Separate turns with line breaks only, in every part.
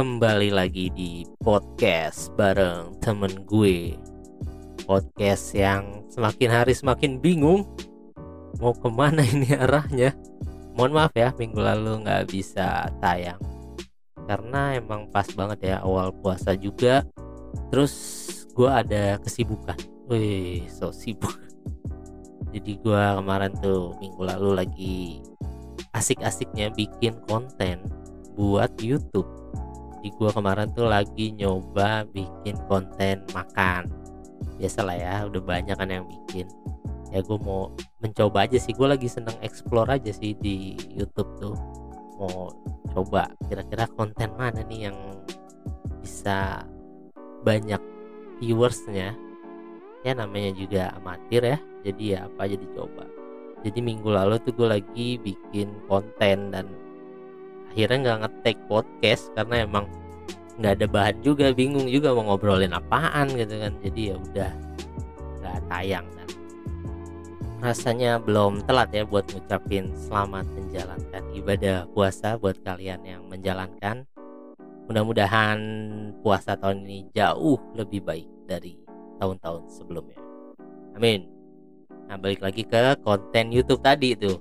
Kembali lagi di podcast bareng temen gue. Podcast yang semakin hari semakin bingung. Mau ke mana ini arahnya? Mohon maaf ya minggu lalu nggak bisa tayang. Karena emang pas banget ya awal puasa juga. Terus gue ada kesibukan. Wih so sibuk. Jadi gue kemarin tuh minggu lalu lagi asik-asiknya bikin konten buat YouTube di gua kemarin tuh lagi nyoba bikin konten makan. Biasalah ya udah banyak kan yang bikin. Ya gue mau mencoba aja sih gue lagi seneng explore aja sih di YouTube tuh. Mau coba kira-kira konten mana nih yang bisa banyak viewersnya. Ya namanya juga amatir ya jadi ya apa aja dicoba. Jadi minggu lalu tuh gue lagi bikin konten dan akhirnya nggak ngetek podcast karena emang nggak ada bahan juga bingung juga mau ngobrolin apaan gitu kan. Jadi ya udah nggak tayang dan rasanya belum telat ya buat ngucapin selamat menjalankan ibadah puasa buat kalian yang menjalankan. Mudah-mudahan puasa tahun ini jauh lebih baik dari tahun-tahun sebelumnya. Amin. Nah balik lagi ke konten YouTube tadi itu.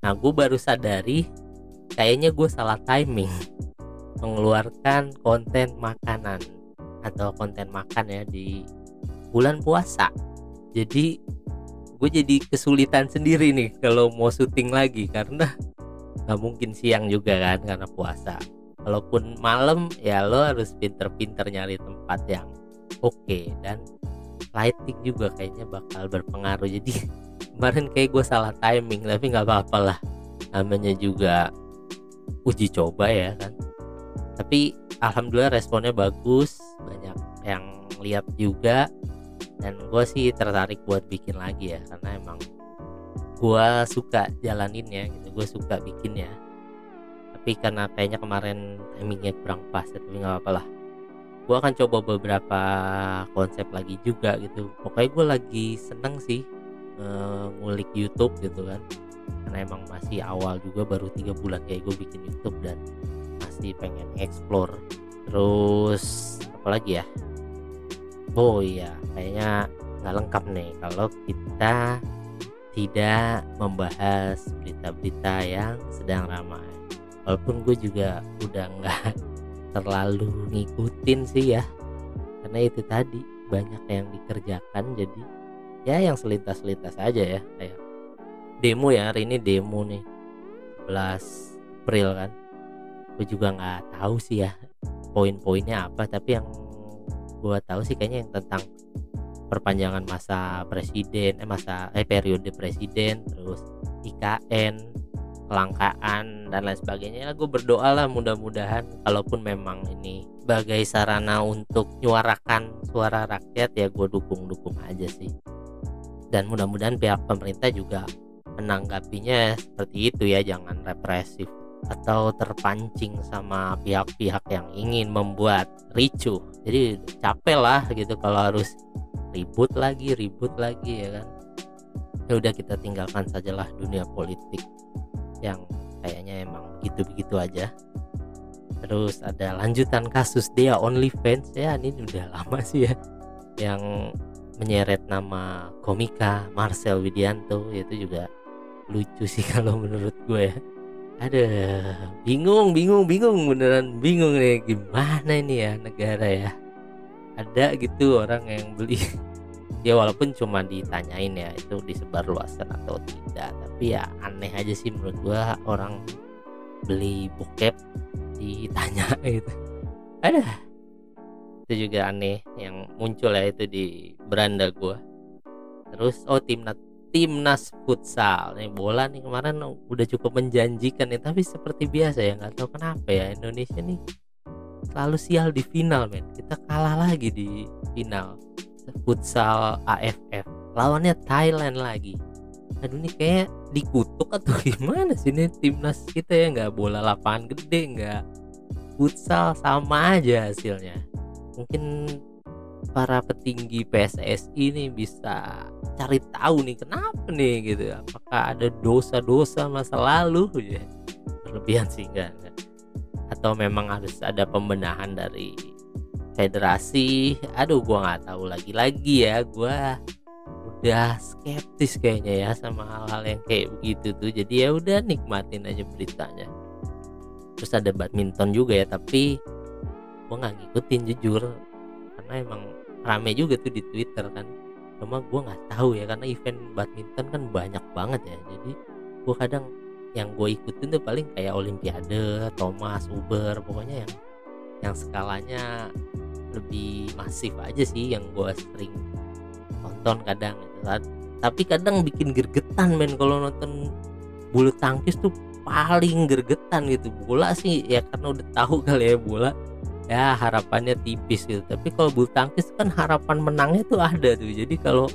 Nah gue baru sadari kayaknya gue salah timing mengeluarkan konten makanan atau konten makan ya di bulan puasa. Jadi gue jadi kesulitan sendiri nih kalau mau syuting lagi karena nggak mungkin siang juga kan karena puasa. Walaupun malam ya lo harus pinter-pinter nyari tempat yang oke okay. dan lighting juga kayaknya bakal berpengaruh jadi kemarin kayak gue salah timing tapi nggak apa-apa lah namanya juga uji coba ya kan. Tapi alhamdulillah responnya bagus banyak yang lihat juga. Dan gue sih tertarik buat bikin lagi ya karena emang gue suka jalaninnya gitu gue suka bikinnya tapi karena kayaknya kemarin timingnya kurang pas tapi nggak apa-apa lah. Gue akan coba beberapa konsep lagi juga gitu. Pokoknya gue lagi seneng sih ngulik YouTube gitu kan karena emang masih awal juga baru tiga bulan kayak gue bikin YouTube dan masih pengen explore. Terus apa lagi ya? Oh iya kayaknya nggak lengkap nih kalau kita tidak membahas berita-berita yang sedang ramai. Walaupun gue juga udah nggak terlalu ngikutin sih ya. Karena itu tadi banyak yang dikerjakan jadi ya yang selintas-selintas aja ya kayak demo ya hari ini demo nih. 11 April kan. Gue juga nggak tahu sih ya poin-poinnya apa tapi yang gue tahu sih kayaknya yang tentang perpanjangan masa presiden eh masa eh periode presiden terus IKN kelangkaan dan lain sebagainya. Ya gue berdoa lah mudah-mudahan kalaupun memang ini sebagai sarana untuk menyuarakan suara rakyat ya gue dukung-dukung aja sih. Dan mudah-mudahan pihak pemerintah juga menanggapinya seperti itu ya jangan represif atau terpancing sama pihak-pihak yang ingin membuat ricuh. Jadi capek lah gitu kalau harus ribut lagi ribut lagi ya kan? Ya udah kita tinggalkan sajalah dunia politik yang kayaknya emang begitu-begitu aja. Terus ada lanjutan kasus dia OnlyFans. Ya ini udah lama sih ya yang menyeret nama komika Marcel Widianto. Itu juga lucu sih kalau menurut gue ya. Ada bingung bingung bingung beneran bingung nih gimana ini ya negara ya? Ada gitu orang yang beli. Ya walaupun cuma ditanyain ya itu disebar luasan atau tidak tapi ya aneh aja sih menurut gua orang beli bokep ditanya gitu. Ada. Itu juga aneh yang muncul ya itu di beranda gua. Terus oh timnas timnas futsal. Nih bola nih kemarin udah cukup menjanjikan nih tapi seperti biasa ya nggak tahu kenapa ya Indonesia nih selalu sial di final men. Kita kalah lagi di final futsal AFF lawannya Thailand lagi. Aduh ini kayak dikutuk atau gimana sih ini timnas kita ya? Nggak bola lapangan gede nggak. Futsal sama aja hasilnya. Mungkin para petinggi PSSI ini bisa cari tahu nih kenapa nih gitu? Apakah ada dosa-dosa masa lalu? Ya berlebihan sih enggak, enggak. Atau memang harus ada pembenahan dari federasi? Aduh gua nggak tahu lagi-lagi ya. Gua udah skeptis kayaknya ya sama hal-hal yang kayak begitu tuh. Jadi ya udah nikmatin aja beritanya. Terus ada badminton juga ya tapi gua nggak ngikutin jujur karena emang rame juga tuh di twitter kan. Cuma gua nggak tahu ya karena event badminton kan banyak banget ya. Jadi gua kadang yang gue ikutin tuh paling kayak Olimpiade, Thomas, Uber, pokoknya yang yang skalanya lebih masif aja sih yang gue sering nonton kadang gitu. tapi kadang bikin gergetan men. Kalau nonton bulu tangkis tuh paling gergetan gitu. Bola sih ya karena udah tahu kali ya bola ya harapannya tipis gitu. Tapi kalau bulu tangkis kan harapan menangnya tuh ada tuh. Jadi kalau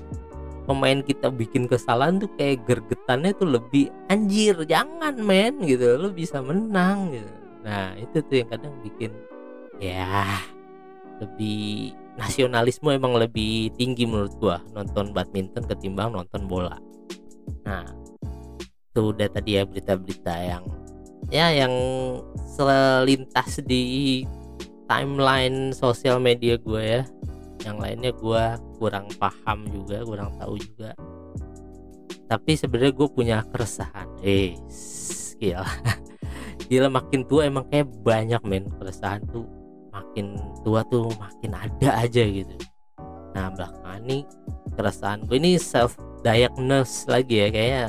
pemain kita bikin kesalahan tuh kayak gergetannya tuh lebih anjir jangan men gitu. Lo bisa menang gitu. Nah itu tuh yang kadang bikin ya lebih nasionalisme emang lebih tinggi menurut gua nonton badminton ketimbang nonton bola. Nah itu udah tadi ya berita-berita yang ya yang selintas di timeline sosial media gue ya. Yang lainnya gue kurang paham juga kurang tahu juga. Tapi sebenarnya gue punya keresahan. Eh gila. Gila makin tua emang kayak banyak men. Keresahan tuh makin tua tuh makin ada aja gitu. Nah belakangan nih keresahan gue ini self diagnose lagi ya. Kayaknya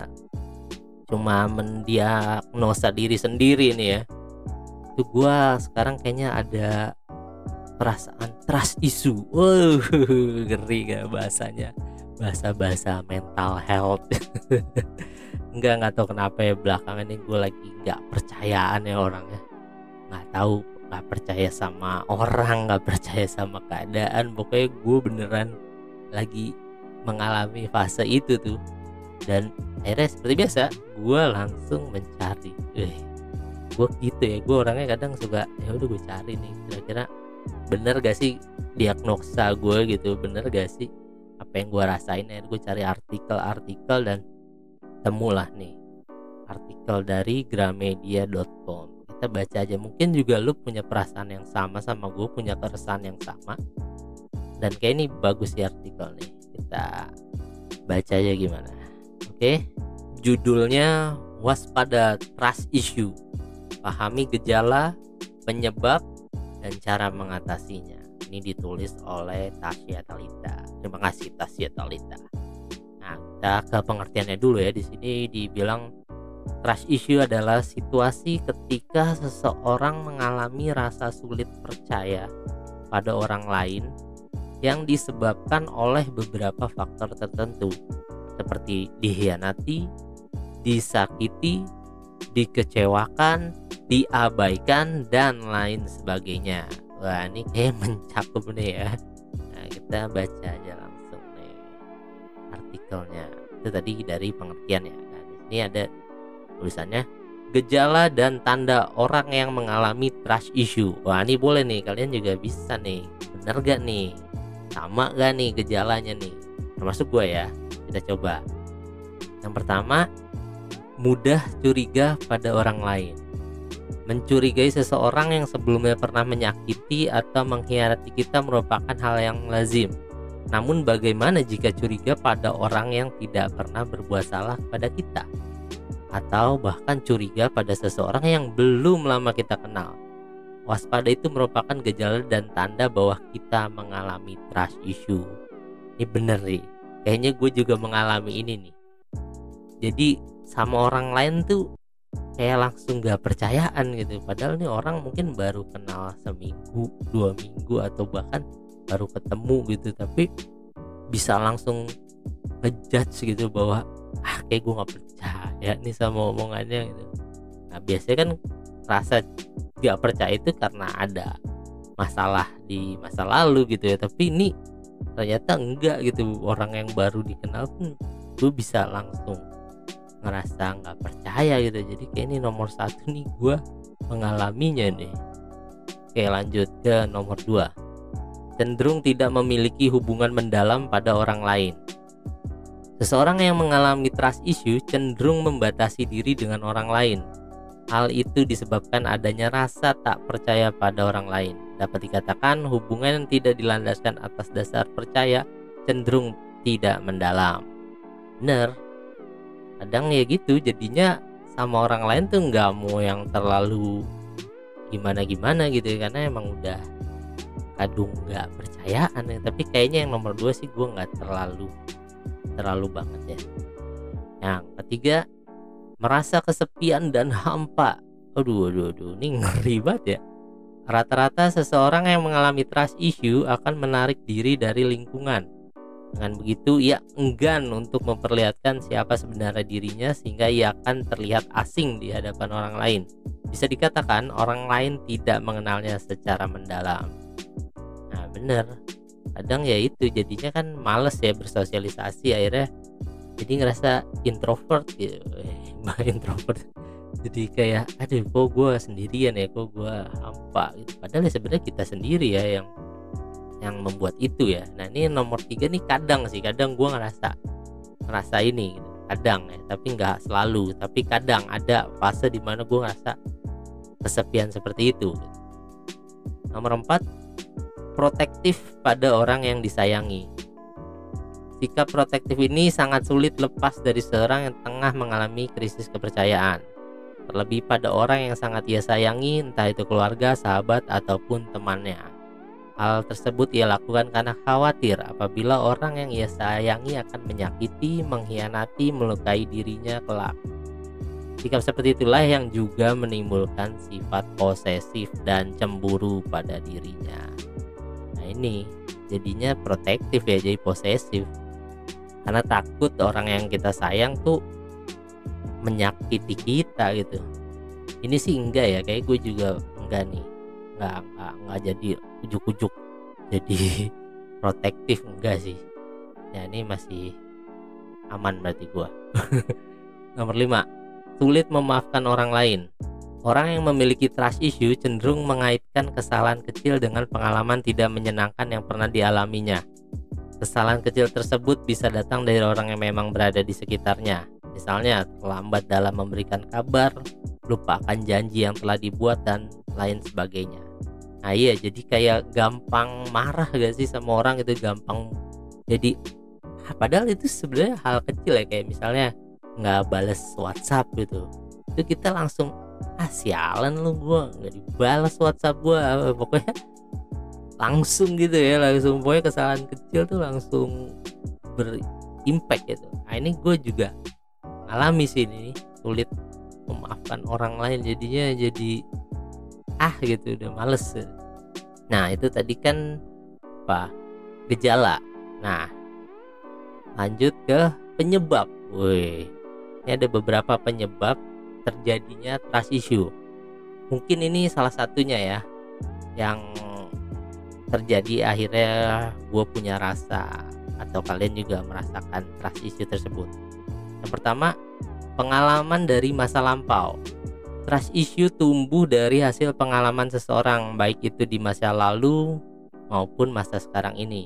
cuma mendiagnosa diri sendiri nih ya itu gue sekarang kayaknya ada perasaan trust issue wow ngeri gak bahasanya? Bahasa-bahasa mental health. Enggak nggak tahu kenapa ya belakangan ini gue lagi nggak percayaan ya orangnya. Nggak tahu nggak percaya sama orang nggak percaya sama keadaan. Pokoknya gue beneran lagi mengalami fase itu tuh. Dan akhirnya seperti biasa gue langsung mencari. Eh gue gitu ya. Gue orangnya kadang suka ya udah gue cari nih. Kira-kira bener gak sih diagnosa gue gitu? Bener gak sih apa yang gue rasain? Ya gue cari artikel-artikel dan temulah nih artikel dari gramedia.com kita baca aja. Mungkin juga lu punya perasaan yang sama sama gue punya keresahan yang sama. Dan kayak ini bagus sih artikel nih. Kita baca aja gimana. Oke? Judulnya waspada trust issue pahami gejala penyebab dan cara mengatasinya. Ini ditulis oleh Tasya Talita. Terima kasih Tasya Talita. Nah, kita ke pengertiannya dulu ya. Di sini dibilang trust issue adalah situasi ketika seseorang mengalami rasa sulit percaya pada orang lain yang disebabkan oleh beberapa faktor tertentu seperti dihianati, disakiti, dikecewakan, diabaikan dan lain sebagainya. Wah ini kayak mencakup nih ya. Nah kita baca aja langsung nih artikelnya. Itu tadi dari pengertian ya. Nah di sini ada tulisannya gejala dan tanda orang yang mengalami trust issue. Wah ini boleh nih kalian juga bisa nih. Bener gak nih? Sama gak nih gejalanya nih? Termasuk gue ya. Kita coba. Yang pertama mudah curiga pada orang lain. Mencurigai seseorang yang sebelumnya pernah menyakiti atau mengkhianati kita merupakan hal yang lazim. Namun bagaimana jika curiga pada orang yang tidak pernah berbuat salah pada kita? Atau bahkan curiga pada seseorang yang belum lama kita kenal. Waspada itu merupakan gejala dan tanda bahwa kita mengalami trust issue. Ini bener nih, kayaknya gue juga mengalami ini nih. Jadi sama orang lain tuh kayak langsung gak percayaan gitu. Padahal nih orang mungkin baru kenal seminggu dua minggu atau bahkan baru ketemu gitu. Tapi bisa langsung ngejudge gitu bahwa ah kayak gue nggak percaya nih sama omongannya gitu. Nah biasanya kan rasa gak percaya itu karena ada masalah di masa lalu gitu ya. Tapi ini ternyata enggak gitu. Orang yang baru dikenal pun gue bisa langsung ngerasa nggak percaya gitu jadi kayak ini nomor satu nih gue mengalaminya nih oke lanjut ke nomor dua cenderung tidak memiliki hubungan mendalam pada orang lain Seseorang yang mengalami trust issue cenderung membatasi diri dengan orang lain. Hal itu disebabkan adanya rasa tak percaya pada orang lain. Dapat dikatakan hubungan yang tidak dilandaskan atas dasar percaya cenderung tidak mendalam. Bener, kadang ya gitu jadinya sama orang lain tuh nggak mau yang terlalu gimana gimana gitu ya, karena emang udah kadung nggak percayaan ya. Tapi kayaknya yang nomor dua sih gue nggak terlalu terlalu banget ya. Yang ketiga merasa kesepian dan hampa. Aduh aduh aduh ini ngeri banget ya. Rata-rata seseorang yang mengalami trust issue akan menarik diri dari lingkungan dengan begitu ia enggan untuk memperlihatkan siapa sebenarnya dirinya sehingga ia akan terlihat asing di hadapan orang lain. Bisa dikatakan orang lain tidak mengenalnya secara mendalam. Bener. Kadang ya itu jadinya kan males ya bersosialisasi akhirnya. Jadi ngerasa introvert gitu. Introvert. Jadi kayak aduh kok gue sendirian ya? Kok gue hampa? Gitu. Padahal ya sebenarnya kita sendiri ya yang yang membuat itu ya nah ini nomor tiga nih kadang sih kadang gue ngerasa ngerasa ini gitu. kadang ya tapi nggak selalu tapi kadang ada fase di mana gue ngerasa kesepian seperti itu nomor empat protektif pada orang yang disayangi. Sikap protektif ini sangat sulit lepas dari seorang yang tengah mengalami krisis kepercayaan. Terlebih pada orang yang sangat ia sayangi, entah itu keluarga, sahabat, ataupun temannya. Hal tersebut ia lakukan karena khawatir apabila orang yang ia sayangi akan menyakiti, mengkhianati, melukai dirinya kelak. Sikap seperti itulah yang juga menimbulkan sifat posesif dan cemburu pada dirinya. Ini jadinya protektif ya jadi posesif. Karena takut orang yang kita sayang tuh menyakiti kita gitu. Ini sih enggak ya kayak gue juga enggak nih enggak enggak, enggak jadi ujuk-ujuk jadi protektif enggak sih ya ini masih aman berarti gue nomor 5 sulit memaafkan orang lain Orang yang memiliki trust issue cenderung mengaitkan kesalahan kecil dengan pengalaman tidak menyenangkan yang pernah dialaminya. Kesalahan kecil tersebut bisa datang dari orang yang memang berada di sekitarnya. Misalnya, terlambat dalam memberikan kabar, lupakan janji yang telah dibuat, dan lain sebagainya. Nah iya, jadi kayak gampang marah gak sih sama orang itu gampang. Jadi, padahal itu sebenarnya hal kecil ya kayak misalnya nggak bales WhatsApp gitu. Itu kita langsung ah sialan lu gue nggak dibalas WhatsApp gue pokoknya langsung gitu ya langsung pokoknya kesalahan kecil tuh langsung berimpact gitu nah ini gue juga alami sih ini sulit memaafkan orang lain jadinya jadi ah gitu udah males nah itu tadi kan apa gejala nah lanjut ke penyebab woi ini ada beberapa penyebab terjadinya trust issue. Mungkin ini salah satunya ya yang terjadi akhirnya gue punya rasa atau kalian juga merasakan trust issue tersebut. Yang pertama, pengalaman dari masa lampau. Trust issue tumbuh dari hasil pengalaman seseorang baik itu di masa lalu maupun masa sekarang ini.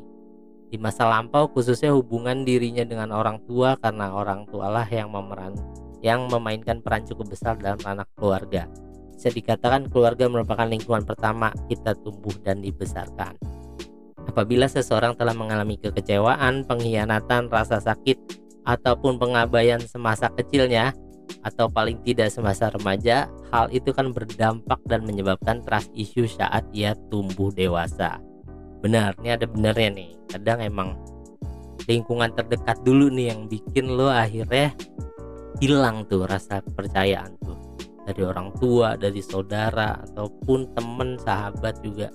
Di masa lampau khususnya hubungan dirinya dengan orang tua karena orang tualah yang memeran yang memainkan peran cukup besar dalam anak keluarga. Bisa dikatakan keluarga merupakan lingkungan pertama kita tumbuh dan dibesarkan. Apabila seseorang telah mengalami kekecewaan, pengkhianatan, rasa sakit, ataupun pengabaian semasa kecilnya, atau paling tidak semasa remaja, hal itu kan berdampak dan menyebabkan trust issue saat ia tumbuh dewasa. Benar, ini ada benernya nih. Kadang emang lingkungan terdekat dulu nih yang bikin lo akhirnya hilang tuh rasa kepercayaan tuh dari orang tua, dari saudara ataupun temen, sahabat juga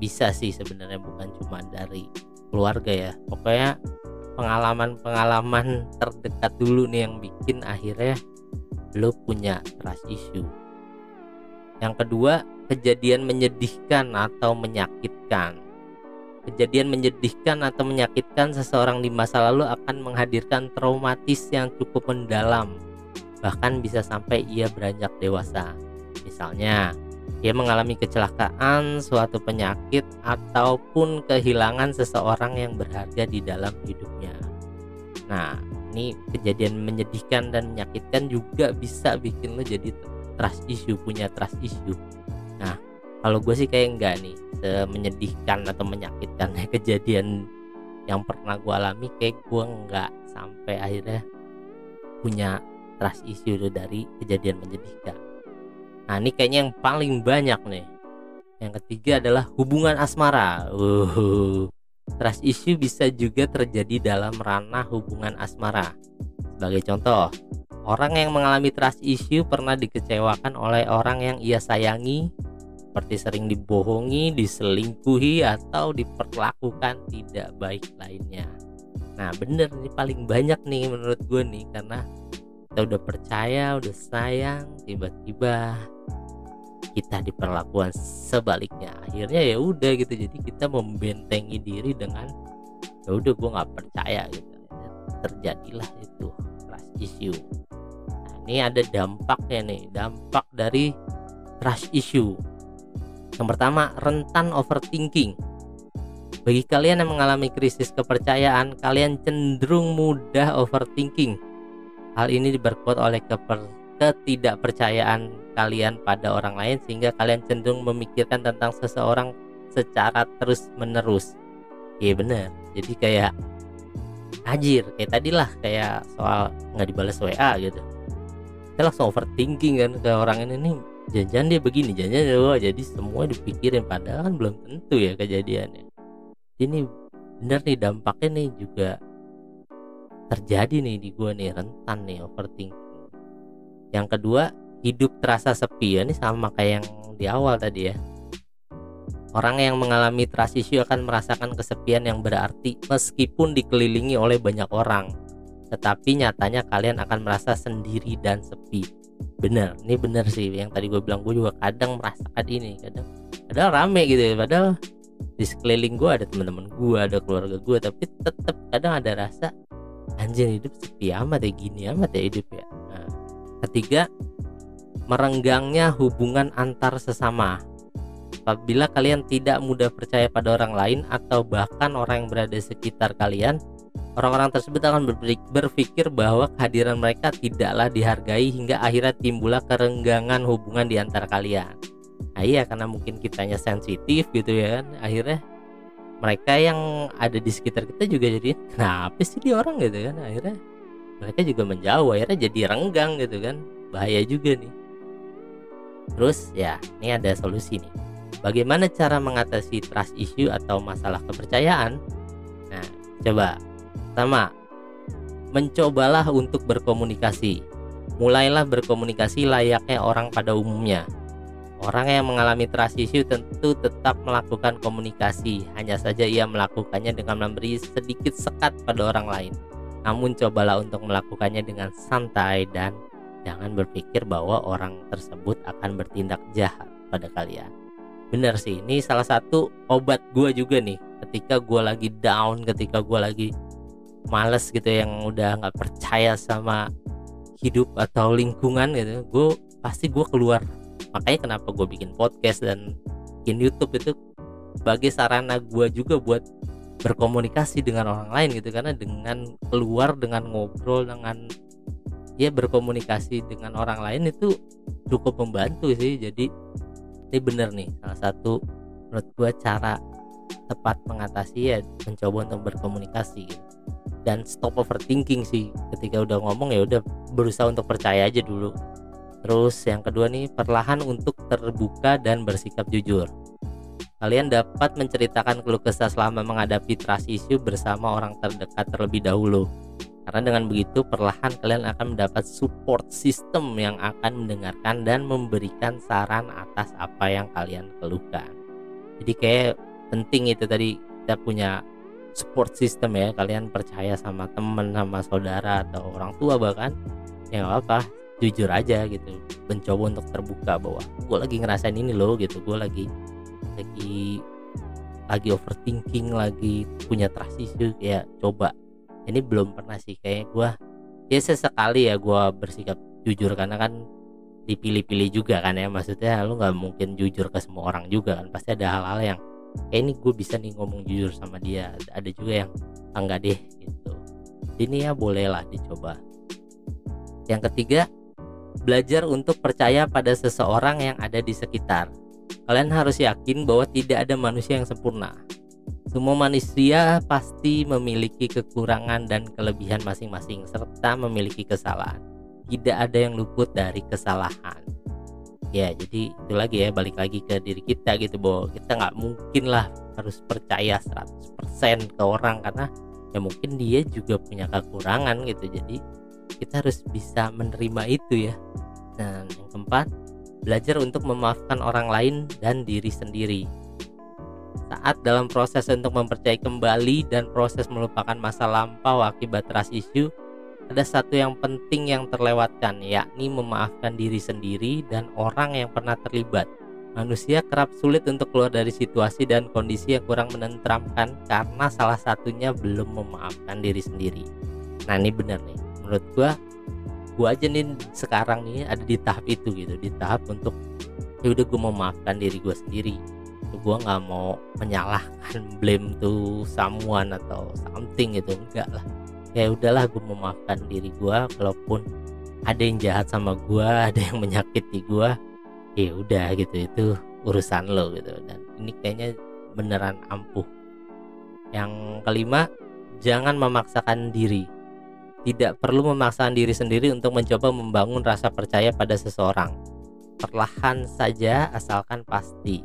bisa sih sebenarnya bukan cuma dari keluarga ya. Pokoknya pengalaman-pengalaman terdekat dulu nih yang bikin akhirnya lo punya trust issue. Yang kedua, kejadian menyedihkan atau menyakitkan Kejadian menyedihkan atau menyakitkan seseorang di masa lalu akan menghadirkan traumatis yang cukup mendalam, bahkan bisa sampai ia beranjak dewasa. Misalnya, ia mengalami kecelakaan, suatu penyakit, ataupun kehilangan seseorang yang berharga di dalam hidupnya. Nah, ini kejadian menyedihkan dan menyakitkan juga bisa bikin lo jadi trust issue punya trust issue nah kalau gue sih kayak enggak nih menyedihkan atau menyakitkan kejadian yang pernah gue alami kayak gue enggak sampai akhirnya punya trust issue dari kejadian menyedihkan nah ini kayaknya yang paling banyak nih. Yang ketiga adalah hubungan asmara. Uh, trust issue bisa juga terjadi dalam ranah hubungan asmara. Sebagai contoh orang yang mengalami trust issue pernah dikecewakan oleh orang yang ia sayangi seperti sering dibohongi, diselingkuhi, atau diperlakukan tidak baik lainnya. Nah bener ini paling banyak nih menurut gue nih karena kita udah percaya, udah sayang, tiba-tiba kita diperlakukan sebaliknya. Akhirnya ya udah gitu. Jadi kita membentengi diri dengan ya udah gue nggak percaya gitu. Terjadilah itu trust issue. Nah, ini ada dampaknya nih, dampak dari trust issue yang pertama, rentan overthinking. Bagi kalian yang mengalami krisis kepercayaan, kalian cenderung mudah overthinking. Hal ini diperkuat oleh ketidakpercayaan kalian pada orang lain sehingga kalian cenderung memikirkan tentang seseorang secara terus-menerus. Iya bener. Jadi kayak ajir kayak tadi lah kayak soal nggak dibalas WA gitu. Kita langsung overthinking kan ke orang ini nih jangan dia begini jangan dia jadi semua dipikirin padahal kan belum tentu ya kejadiannya ini bener nih dampaknya nih juga terjadi nih di gua nih rentan nih overthinking yang kedua hidup terasa sepi ya ini sama kayak yang di awal tadi ya Orang yang mengalami issue akan merasakan kesepian yang berarti meskipun dikelilingi oleh banyak orang. Tetapi nyatanya kalian akan merasa sendiri dan sepi bener ini bener sih yang tadi gue bilang gue juga kadang merasakan ini kadang padahal rame gitu ya padahal di sekeliling gue ada teman-teman gue ada keluarga gue tapi tetap kadang ada rasa anjir hidup sepi amat ya gini amat ya hidup ya nah, ketiga merenggangnya hubungan antar sesama apabila kalian tidak mudah percaya pada orang lain atau bahkan orang yang berada di sekitar kalian Orang-orang tersebut akan berpikir bahwa kehadiran mereka tidaklah dihargai hingga akhirnya timbullah kerenggangan hubungan di antara kalian. Nah iya karena mungkin kitanya sensitif gitu ya kan akhirnya mereka yang ada di sekitar kita juga jadi kenapa sih dia orang? Gitu kan. Akhirnya mereka juga menjauh akhirnya jadi renggang gitu kan. Bahaya juga nih. Terus ya ini ada solusi nih. Bagaimana cara mengatasi trust issue atau masalah kepercayaan? Nah coba. Pertama, mencobalah untuk berkomunikasi. Mulailah berkomunikasi layaknya orang pada umumnya. Orang yang mengalami trust issue tentu tetap melakukan komunikasi, hanya saja ia melakukannya dengan memberi sedikit sekat pada orang lain. Namun cobalah untuk melakukannya dengan santai dan jangan berpikir bahwa orang tersebut akan bertindak jahat pada kalian. Bener sih, ini salah satu obat gue juga nih. Ketika gue lagi down, ketika gue lagi males gitu yang udah nggak percaya sama hidup atau lingkungan gitu gue pasti gue keluar makanya kenapa gue bikin podcast dan bikin YouTube itu sebagai sarana gue juga buat berkomunikasi dengan orang lain gitu. Karena dengan keluar dengan ngobrol dengan ya berkomunikasi dengan orang lain itu cukup membantu sih. Jadi ini bener nih salah satu menurut gue cara tepat mengatasi ya mencoba untuk berkomunikasi gitu. Dan stop overthinking sih. Ketika udah ngomong ya udah berusaha untuk percaya aja dulu terus yang kedua nih perlahan untuk terbuka dan bersikap jujur. Kalian dapat menceritakan keluh kesah selama menghadapi trust issue bersama orang terdekat terlebih dahulu. Karena dengan begitu perlahan kalian akan mendapat support system yang akan mendengarkan dan memberikan saran atas apa yang kalian keluhkan. Jadi kayak penting itu tadi kita punya support system ya. Kalian percaya sama temen sama saudara atau orang tua bahkan. Ya nggak apa jujur aja gitu mencoba untuk terbuka bahwa gue lagi ngerasain ini loh gitu gue lagi lagi lagi overthinking lagi punya trust issue ya coba. Ini belum pernah sih kayak gue ya sesekali ya gue bersikap jujur karena kan dipilih-pilih juga kan ya maksudnya lu nggak mungkin jujur ke semua orang juga kan pasti ada hal-hal yang kayak ini gue bisa nih ngomong jujur sama dia. Ada juga yang ah, enggak deh gitu. Ini ya bolehlah dicoba. Yang ketiga belajar untuk percaya pada seseorang yang ada di sekitar. Kalian harus yakin bahwa tidak ada manusia yang sempurna. Semua manusia pasti memiliki kekurangan dan kelebihan masing-masing serta memiliki kesalahan. Tidak ada yang luput dari kesalahan. Ya, jadi itu lagi ya balik lagi ke diri kita gitu bahwa kita nggak mungkin lah harus percaya 100% ke orang karena ya mungkin dia juga punya kekurangan gitu. Jadi kita harus bisa menerima itu ya. Dan yang keempat belajar untuk memaafkan orang lain dan diri sendiri. Saat dalam proses untuk mempercayai kembali dan proses melupakan masa lampau akibat trust issue ada satu yang penting yang terlewatkan yakni memaafkan diri sendiri dan orang yang pernah terlibat. Manusia kerap sulit untuk keluar dari situasi dan kondisi yang kurang menenteramkan karena salah satunya belum memaafkan diri sendiri. Nah ini benar nih menurut gua gua aja nih sekarang nih ada di tahap itu gitu di tahap untuk ya udah gua mau maafkan diri gua sendiri. Gua nggak mau menyalahkan blame to someone atau something gitu enggak lah. Ya udahlah gua memaafkan diri gua kalaupun ada yang jahat sama gua ada yang menyakiti gua ya udah gitu itu urusan lo gitu. Dan ini kayaknya beneran ampuh. Yang kelima jangan memaksakan diri tidak perlu memaksakan diri sendiri untuk mencoba membangun rasa percaya pada seseorang. Perlahan saja asalkan pasti.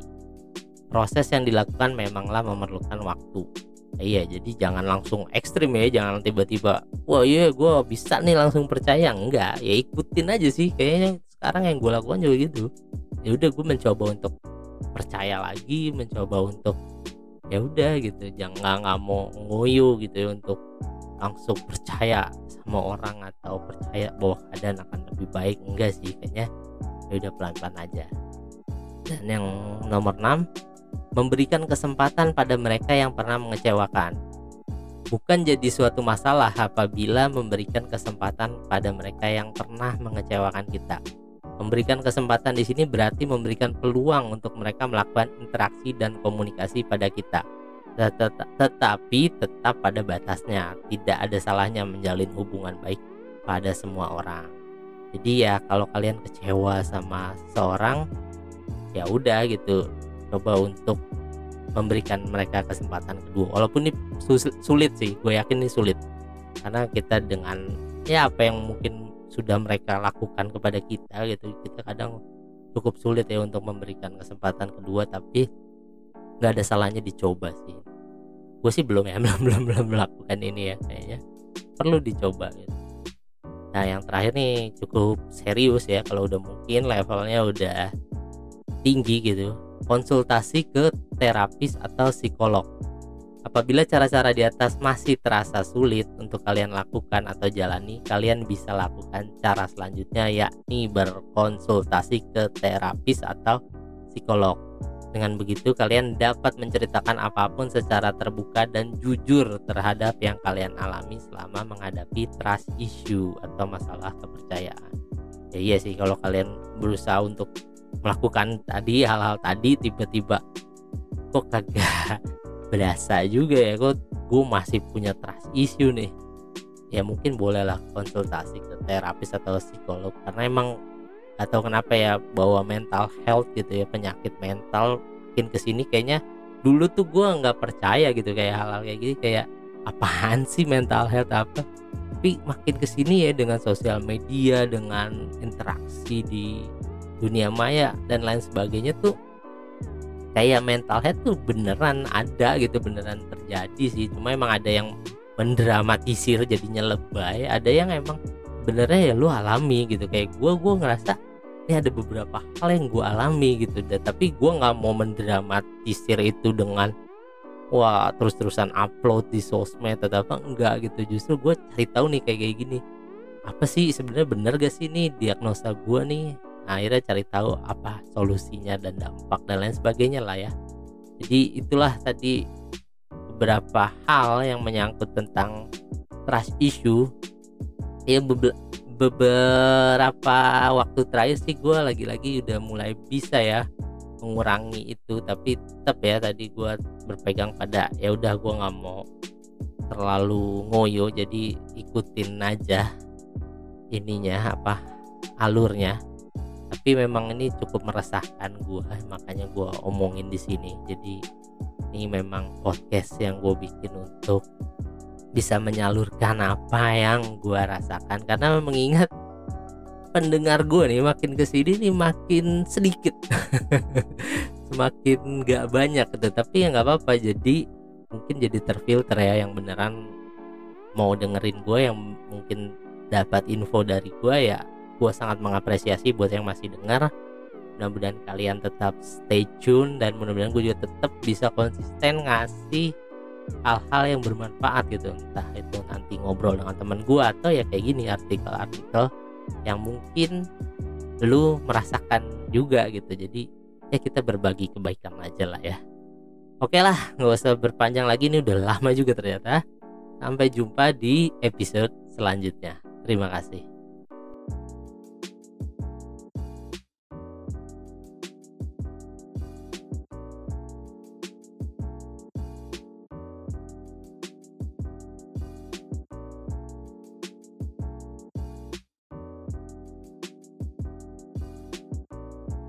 Proses yang dilakukan memanglah memerlukan waktu. Iya, jadi jangan langsung ekstrim ya, jangan tiba-tiba, wah iya gue bisa nih langsung percaya, enggak, ya ikutin aja sih. Kayaknya sekarang yang gue lakukan juga gitu. Ya udah gue mencoba untuk percaya lagi, mencoba untuk ya udah gitu, jangan nggak mau ngoyo gitu ya untuk langsung percaya sama orang atau percaya bahwa keadaan akan lebih baik. Enggak sih kayaknya ya udah pelan-pelan aja. Dan yang nomor 6 memberikan kesempatan pada mereka yang pernah mengecewakan. Bukan jadi suatu masalah apabila memberikan kesempatan pada mereka yang pernah mengecewakan kita. Memberikan kesempatan di sini berarti memberikan peluang untuk mereka melakukan interaksi dan komunikasi pada kita tetapi tetap pada batasnya. Tidak ada salahnya menjalin hubungan baik pada semua orang. Jadi ya kalau kalian kecewa sama seorang ya udah gitu. Coba untuk memberikan mereka kesempatan kedua. Walaupun ini sulit sih. Gue yakin ini sulit. Karena kita dengan ya apa yang mungkin sudah mereka lakukan kepada kita gitu. Kita kadang cukup sulit ya untuk memberikan kesempatan kedua tapi nggak ada salahnya dicoba sih. Gue sih belum ya belum belum belum melakukan ini ya kayaknya. Perlu dicoba gitu. Nah yang terakhir nih cukup serius ya kalau udah mungkin levelnya udah tinggi gitu. Konsultasi ke terapis atau psikolog. Apabila cara-cara di atas masih terasa sulit untuk kalian lakukan atau jalani, kalian bisa lakukan cara selanjutnya yakni berkonsultasi ke terapis atau psikolog. Dengan begitu kalian dapat menceritakan apa pun secara terbuka dan jujur terhadap yang kalian alami selama menghadapi trust issue atau masalah kepercayaan. Ya iya sih kalau kalian berusaha untuk melakukan tadi hal-hal tadi tiba-tiba kok kagak berasa juga ya kok gue masih punya trust issue nih ya mungkin bolehlah konsultasi ke terapis atau psikolog karena emang atau kenapa ya bawa mental health gitu ya penyakit mental makin ke sini kayaknya dulu tuh gue nggak percaya gitu kayak hal-hal kayak gini kayak apaan sih mental health apa? Tapi makin ke sini ya dengan sosial media dengan interaksi di dunia maya dan lain sebagainya tuh kayak mental health tuh beneran ada gitu beneran terjadi sih. Cuma emang ada yang mendramatisir jadinya lebay ada yang emang benernya ya lu alami gitu. Kayak gue gue ngerasa ini ada beberapa hal yang gue alami gitu. Dan tapi gue nggak mau mendramatisir itu dengan wah terus-terusan upload di sosmed atau apa. Enggak gitu. Justru gue cari tahu nih kayak kayak gini apa sih sebenarnya bener gak sih nih diagnosa gue nih? Nah, akhirnya cari tahu apa solusinya dan dampak dan lain sebagainya lah ya. Jadi itulah tadi beberapa hal yang menyangkut tentang trust issue ya beberapa waktu terakhir sih gue lagi-lagi udah mulai bisa ya mengurangi itu tapi tetap ya tadi gue berpegang pada ya udah gue nggak mau terlalu ngoyo jadi ikutin aja ininya apa alurnya. Tapi memang ini cukup meresahkan gue makanya gue omongin di sini. Jadi ini memang podcast yang gue bikin untuk bisa menyalurkan apa yang gue rasakan. Karena mengingat pendengar gue nih makin ke sini nih makin sedikit. Semakin gak banyak gitu. Tapi ya nggak apa-apa. Jadi mungkin jadi terfilter ya yang beneran mau dengerin gue yang mungkin dapat info dari gue ya gue sangat mengapresiasi buat yang masih dengar mudah-mudahan kalian tetap stay tune dan mudah-mudahan gue juga tetap bisa konsisten ngasih hal-hal yang bermanfaat gitu. Entah itu nanti ngobrol dengan teman gue atau ya kayak gini artikel-artikel yang mungkin lu merasakan juga gitu. Jadi ya kita berbagi kebaikan aja lah ya. Oke lah nggak usah berpanjang lagi ini udah lama juga ternyata. Sampai jumpa di episode selanjutnya. Terima kasih